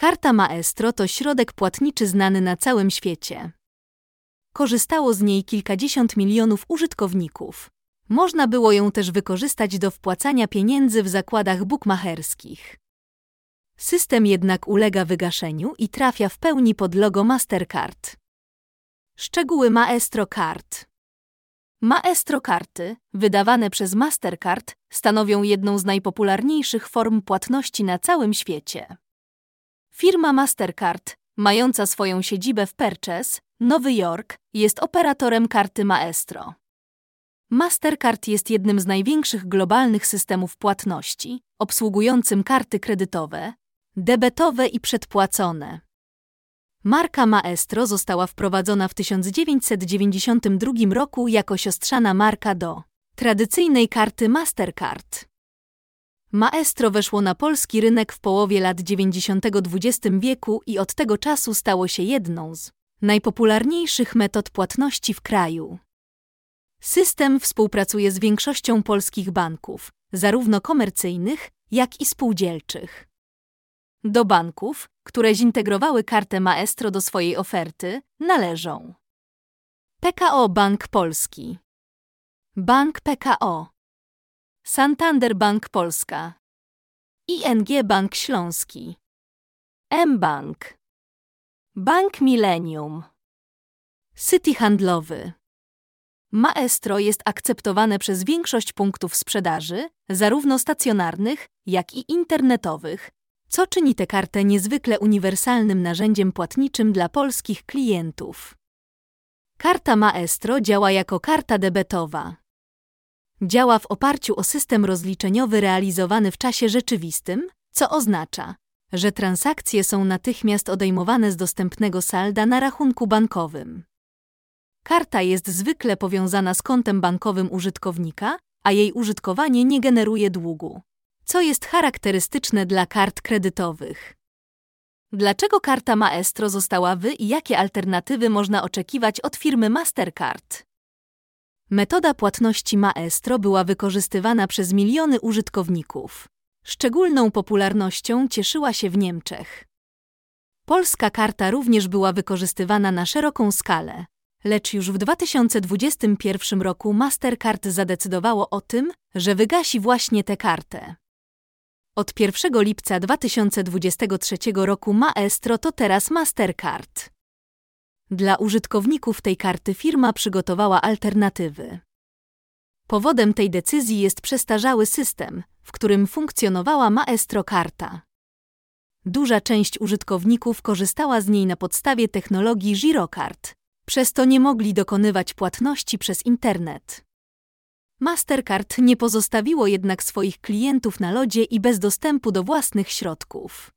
Karta Maestro to środek płatniczy znany na całym świecie. Korzystało z niej kilkadziesiąt milionów użytkowników. Można było ją też wykorzystać do wpłacania pieniędzy w zakładach bukmacherskich. System jednak ulega wygaszeniu i trafia w pełni pod logo Mastercard. Szczegóły Maestro Card Maestro karty, wydawane przez Mastercard, stanowią jedną z najpopularniejszych form płatności na całym świecie. Firma Mastercard, mająca swoją siedzibę w Purchase, Nowy Jork, jest operatorem karty Maestro. Mastercard jest jednym z największych globalnych systemów płatności, obsługującym karty kredytowe, debetowe i przedpłacone. Marka Maestro została wprowadzona w 1992 roku jako siostrzana marka do tradycyjnej karty Mastercard. Maestro weszło na polski rynek w połowie lat 90. XX wieku i od tego czasu stało się jedną z najpopularniejszych metod płatności w kraju. System współpracuje z większością polskich banków, zarówno komercyjnych, jak i spółdzielczych. Do banków, które zintegrowały kartę Maestro do swojej oferty, należą PKO Bank Polski, Bank PKO, Santander Bank Polska, ING Bank Śląski, M-Bank, Bank Millennium, City Handlowy. Maestro jest akceptowane przez większość punktów sprzedaży, zarówno stacjonarnych, jak i internetowych, co czyni tę kartę niezwykle uniwersalnym narzędziem płatniczym dla polskich klientów. Karta Maestro działa jako karta debetowa. Działa w oparciu o system rozliczeniowy realizowany w czasie rzeczywistym, co oznacza, że transakcje są natychmiast odejmowane z dostępnego salda na rachunku bankowym. Karta jest zwykle powiązana z kontem bankowym użytkownika, a jej użytkowanie nie generuje długu co jest charakterystyczne dla kart kredytowych. Dlaczego karta Maestro została wy i jakie alternatywy można oczekiwać od firmy Mastercard? Metoda płatności Maestro była wykorzystywana przez miliony użytkowników. Szczególną popularnością cieszyła się w Niemczech. Polska karta również była wykorzystywana na szeroką skalę, lecz już w 2021 roku Mastercard zadecydowało o tym, że wygasi właśnie tę kartę. Od 1 lipca 2023 roku Maestro to teraz Mastercard. Dla użytkowników tej karty firma przygotowała alternatywy. Powodem tej decyzji jest przestarzały system, w którym funkcjonowała Maestro Karta. Duża część użytkowników korzystała z niej na podstawie technologii Girocard, przez to nie mogli dokonywać płatności przez internet. Mastercard nie pozostawiło jednak swoich klientów na lodzie i bez dostępu do własnych środków.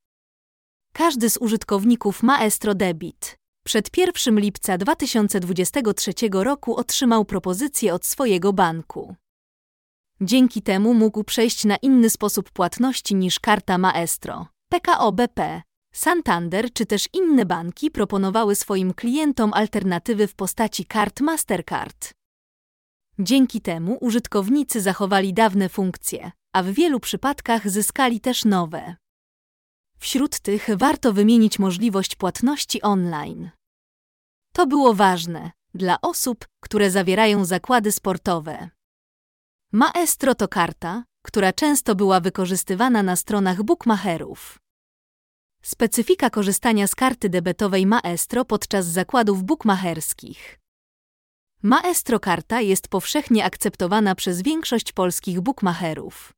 Każdy z użytkowników Maestro Debit przed 1 lipca 2023 roku otrzymał propozycję od swojego banku. Dzięki temu mógł przejść na inny sposób płatności niż karta Maestro. PKO BP, Santander czy też inne banki proponowały swoim klientom alternatywy w postaci kart Mastercard. Dzięki temu użytkownicy zachowali dawne funkcje, a w wielu przypadkach zyskali też nowe. Wśród tych warto wymienić możliwość płatności online. To było ważne dla osób, które zawierają zakłady sportowe. Maestro to karta, która często była wykorzystywana na stronach bookmacherów. Specyfika korzystania z karty debetowej Maestro podczas zakładów bookmacherskich. Maestro karta jest powszechnie akceptowana przez większość polskich bookmacherów.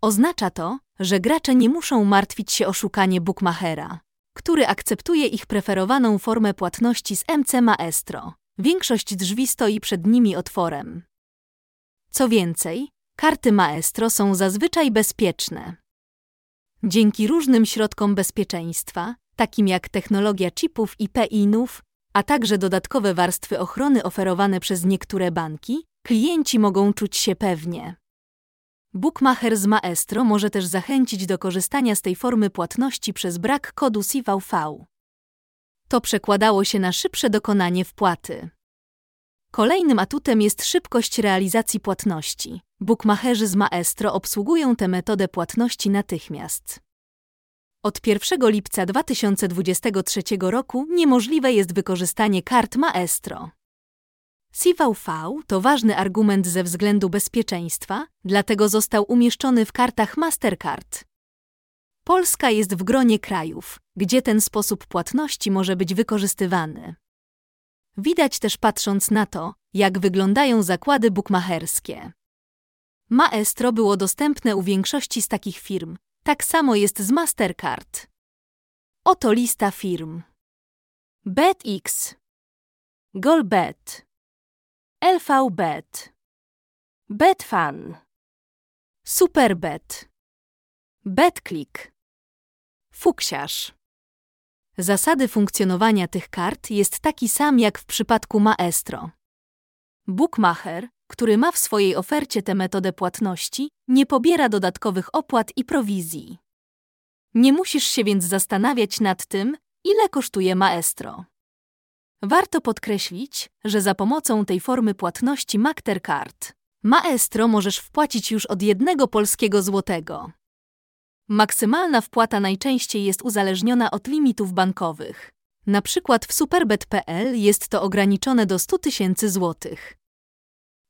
Oznacza to, że gracze nie muszą martwić się o szukanie bookmachera, który akceptuje ich preferowaną formę płatności z MC Maestro. Większość drzwi stoi przed nimi otworem. Co więcej, karty Maestro są zazwyczaj bezpieczne. Dzięki różnym środkom bezpieczeństwa, takim jak technologia chipów i PIN-ów, a także dodatkowe warstwy ochrony oferowane przez niektóre banki, klienci mogą czuć się pewnie. Bookmacher z Maestro może też zachęcić do korzystania z tej formy płatności przez brak kodu CVV. To przekładało się na szybsze dokonanie wpłaty. Kolejnym atutem jest szybkość realizacji płatności. Bookmacherzy z Maestro obsługują tę metodę płatności natychmiast. Od 1 lipca 2023 roku niemożliwe jest wykorzystanie kart Maestro. CVV to ważny argument ze względu bezpieczeństwa, dlatego został umieszczony w kartach Mastercard. Polska jest w gronie krajów, gdzie ten sposób płatności może być wykorzystywany. Widać też patrząc na to, jak wyglądają zakłady bukmacherskie. Maestro było dostępne u większości z takich firm, tak samo jest z Mastercard. Oto lista firm. BetX, Golbet, LVBet, Betfan, Superbet, BetClick, Fuksiarz. Zasady funkcjonowania tych kart jest taki sam jak w przypadku Maestro. Bookmacher, który ma w swojej ofercie tę metodę płatności, nie pobiera dodatkowych opłat i prowizji. Nie musisz się więc zastanawiać nad tym, ile kosztuje Maestro. Warto podkreślić, że za pomocą tej formy płatności Mastercard Maestro możesz wpłacić już od jednego polskiego złotego. Maksymalna wpłata najczęściej jest uzależniona od limitów bankowych. Na przykład w superbet.pl jest to ograniczone do 100 tysięcy złotych.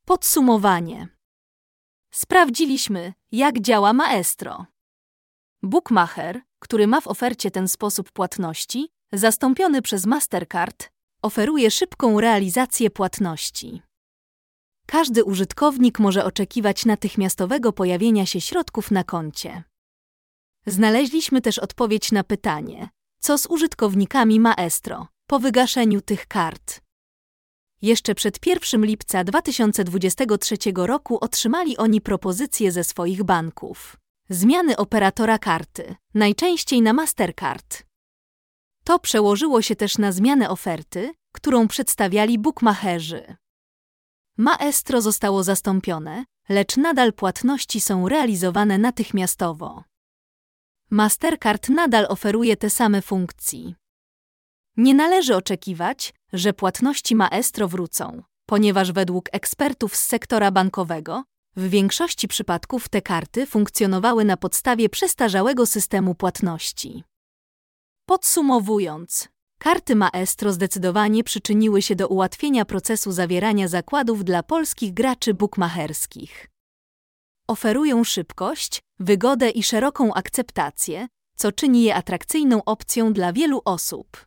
Podsumowanie. Sprawdziliśmy, jak działa Maestro. Bookmacher, który ma w ofercie ten sposób płatności, zastąpiony przez Mastercard, oferuje szybką realizację płatności. Każdy użytkownik może oczekiwać natychmiastowego pojawienia się środków na koncie. Znaleźliśmy też odpowiedź na pytanie, co z użytkownikami Maestro po wygaszeniu tych kart. Jeszcze przed 1 lipca 2023 roku otrzymali oni propozycje ze swoich banków. Zmiany operatora karty, najczęściej na Mastercard. To przełożyło się też na zmianę oferty, którą przedstawiali bookmacherzy. Maestro zostało zastąpione, lecz nadal płatności są realizowane natychmiastowo. Mastercard nadal oferuje te same funkcje. Nie należy oczekiwać, że płatności Maestro wrócą, ponieważ według ekspertów z sektora bankowego w większości przypadków te karty funkcjonowały na podstawie przestarzałego systemu płatności. Podsumowując, karty Maestro zdecydowanie przyczyniły się do ułatwienia procesu zawierania zakładów dla polskich graczy bukmacherskich. Oferują szybkość, wygodę i szeroką akceptację, co czyni je atrakcyjną opcją dla wielu osób.